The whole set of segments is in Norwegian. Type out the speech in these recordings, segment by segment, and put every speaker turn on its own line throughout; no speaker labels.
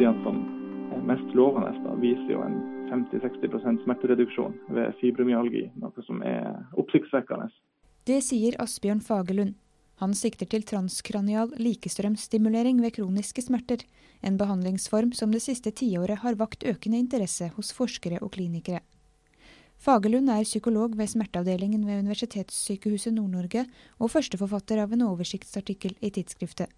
studiene som er mest lovende, da, viser jo en 50-60% smertereduksjon ved fibromyalgi, noe som er oppsiktsvekkende.
Det sier Asbjørn Fagerlund. Han sikter til transkranial likestrømstimulering ved kroniske smerter, en behandlingsform som det siste tiåret har vakt økende interesse hos forskere og klinikere. Fagerlund er psykolog ved smerteavdelingen ved Universitetssykehuset Nord-Norge, og førsteforfatter av en oversiktsartikkel i tidsskriftet.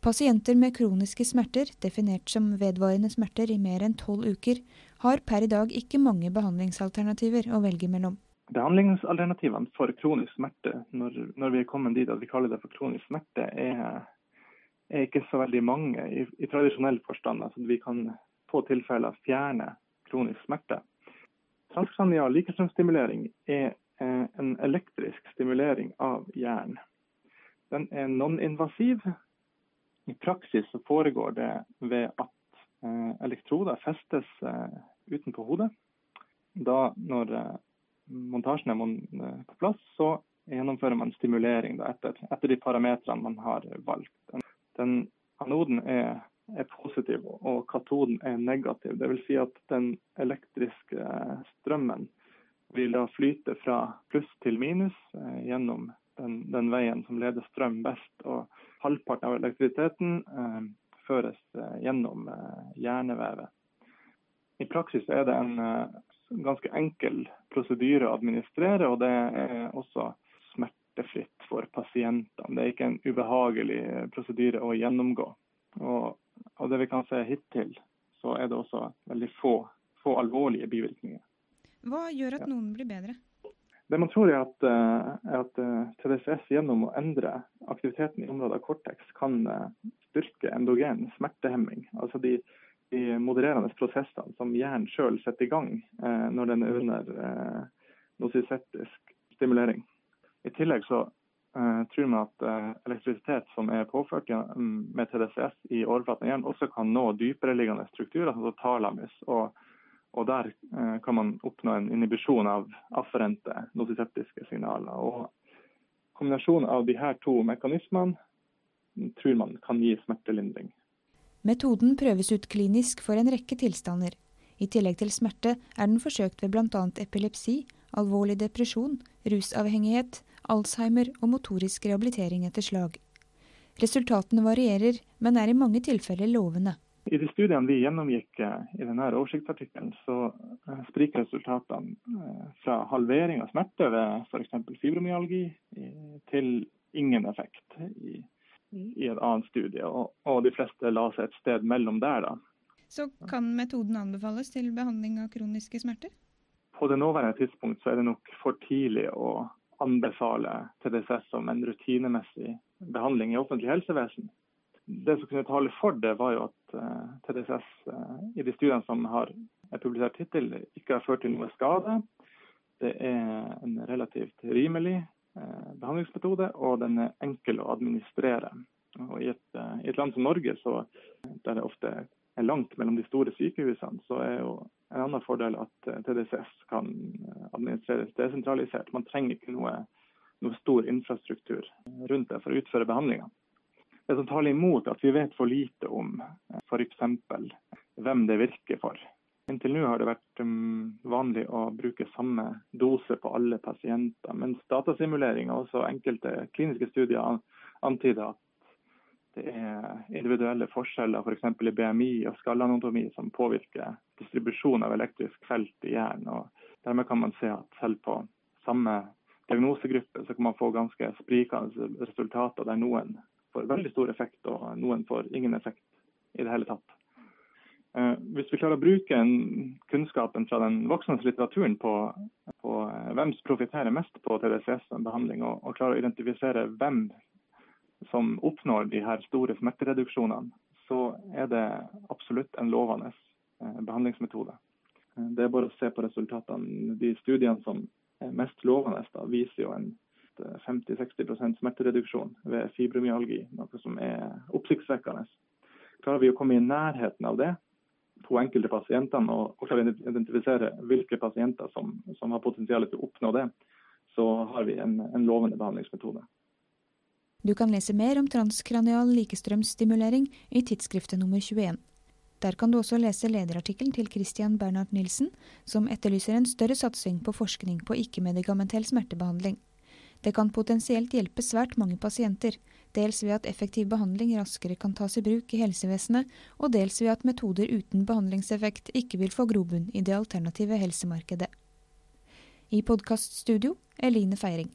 Pasienter med kroniske smerter, definert som vedvarende smerter i mer enn tolv uker, har per i dag ikke mange behandlingsalternativer å velge mellom.
Behandlingsalternativene for kronisk smerte, når, når, vi er kommet dit at vi kaller det for kronisk smerte, er, er ikke så veldig mange i, i tradisjonell forstand. Altså vi kan få tilfeller fjerne kronisk smerte. Transkranial likestrømstimulering er eh, en elektrisk stimulering av hjernen. Den er non-invasiv. I praksis så foregår det ved at eh, elektroder festes eh, utenpå hodet. Da når montasjen er på plass, så gjennomfører man stimulering etter, etter, de parametrene man har valgt. Den anoden er er positiv og katoden er negativ. Dvs. Si at den elektriske strømmen vil da flyte fra pluss til minus eh, gjennom den, den, veien som leder strøm best. Og halvparten av elektrisiteten eh, føres eh, gjennom eh, hjernevevet. I praksis er det en ganske enkel prosedyre å administrere, og det er også smertefritt for pasientene. Det er ikke en ubehagelig prosedyre å gjennomgå. Og av det vi kan se hittil, så er det også veldig få, få alvorlige bivirkninger.
Hva gjør at noen blir bedre?
Det man tror er at, eh, er at eh, TDCS gjennom å endre aktiviteten i området av cortex kan eh, styrke endogen smertehemming. Altså de, de modererende prosessene som hjernen sjøl setter i gang når den er under nosisettisk stimulering. I tillegg så uh, tror vi at uh, elektrisitet som er påført med TDCS i overflaten av hjernen, også kan nå dypereliggende strukturer, altså talamus. Og, og der uh, kan man oppnå en inhibisjon av afferente nosiseptiske signaler. Og kombinasjonen av de her to mekanismene tror man kan gi smertelindring.
Metoden prøves ut klinisk for en rekke tilstander. I tillegg til smerte er den forsøkt ved bl.a. epilepsi, alvorlig depresjon, rusavhengighet, Alzheimer og motorisk rehabilitering etter slag. Resultatene varierer, men er i mange tilfeller lovende.
I de studiene vi gjennomgikk eh, i denne oversiktsartikkelen, så eh, spriker resultatene eh, fra halvering av smerte ved f.eks. fibromyalgi til ingen effekt i, i et annet studie. Og, og, de fleste la seg et sted mellom der. da.
Så kan metoden anbefales til behandling av kroniske smerter?
På det nåværende tidspunkt så er det nok for tidlig å anbefale TDSS som en rutinemessig behandling i offentlig helsevesen. Det som kunne tale for det, var jo at uh, eh, TDSS uh, eh, i de studiene som har er publisert hittil, ikke har ført til noe skade. Det er en relativt rimelig uh, behandlingsmetode, og den er enkel å administrere. Og i, et, I et land som Norge, så, der det ofte er langt mellom de store sykehusene, så er jo en annen fordel at eh, TDCS kan eh, administreres desentralisert. Man trenger ikke noe, noe stor infrastruktur rundt det for å utføre behandlinga. Det som taler imot at vi vet for lite om eh, f.eks. hvem det virker for. Inntil nå har det vært um, vanlig å bruke samme dose på alle pasienter, mens datasimulering og enkelte kliniske studier antyder at det er individuelle forskjeller f.eks. For i BMI og skallanatomi som påvirker distribusjon av elektrisk felt i hjernen. Dermed kan man se at selv på samme diagnosegruppe så kan man få ganske sprikende resultater der noen får veldig stor effekt og noen får ingen effekt i det hele tatt. Eh, hvis vi klarer å bruke kunnskapen fra den voksne litteraturen på, på hvem som profitterer mest på TDCS-behandling, og, og klarer å identifisere hvem som oppnår de her store smertereduksjonene, så er det absolutt en lovende eh, behandlingsmetode. Eh, det er bare å se på resultatene. De studiene som er mest lovende, da, viser jo en 50-60% smertereduksjon ved fibromyalgi, noe som er oppsiktsvekkende. Klarer vi å komme i nærheten av det på enkelte pasienter, og, klarer å identifisere hvilke pasienter som, som har potensial til å oppnå det, så har vi en, en lovende behandlingsmetode.
Du kan lese mer om transkranial likestrømsstimulering i tidsskriftet nummer 21. Der kan du også lese lederartikkelen til Christian Bernhard Nilsen, som etterlyser en større satsing på forskning på ikke-medikamentell smertebehandling. Det kan potensielt hjelpe svært mange pasienter, dels ved at effektiv behandling raskere kan tas i bruk i helsevesenet, og dels ved at metoder uten behandlingseffekt ikke vil få grobunn i det alternative helsemarkedet. I podkaststudio Eline Feiring.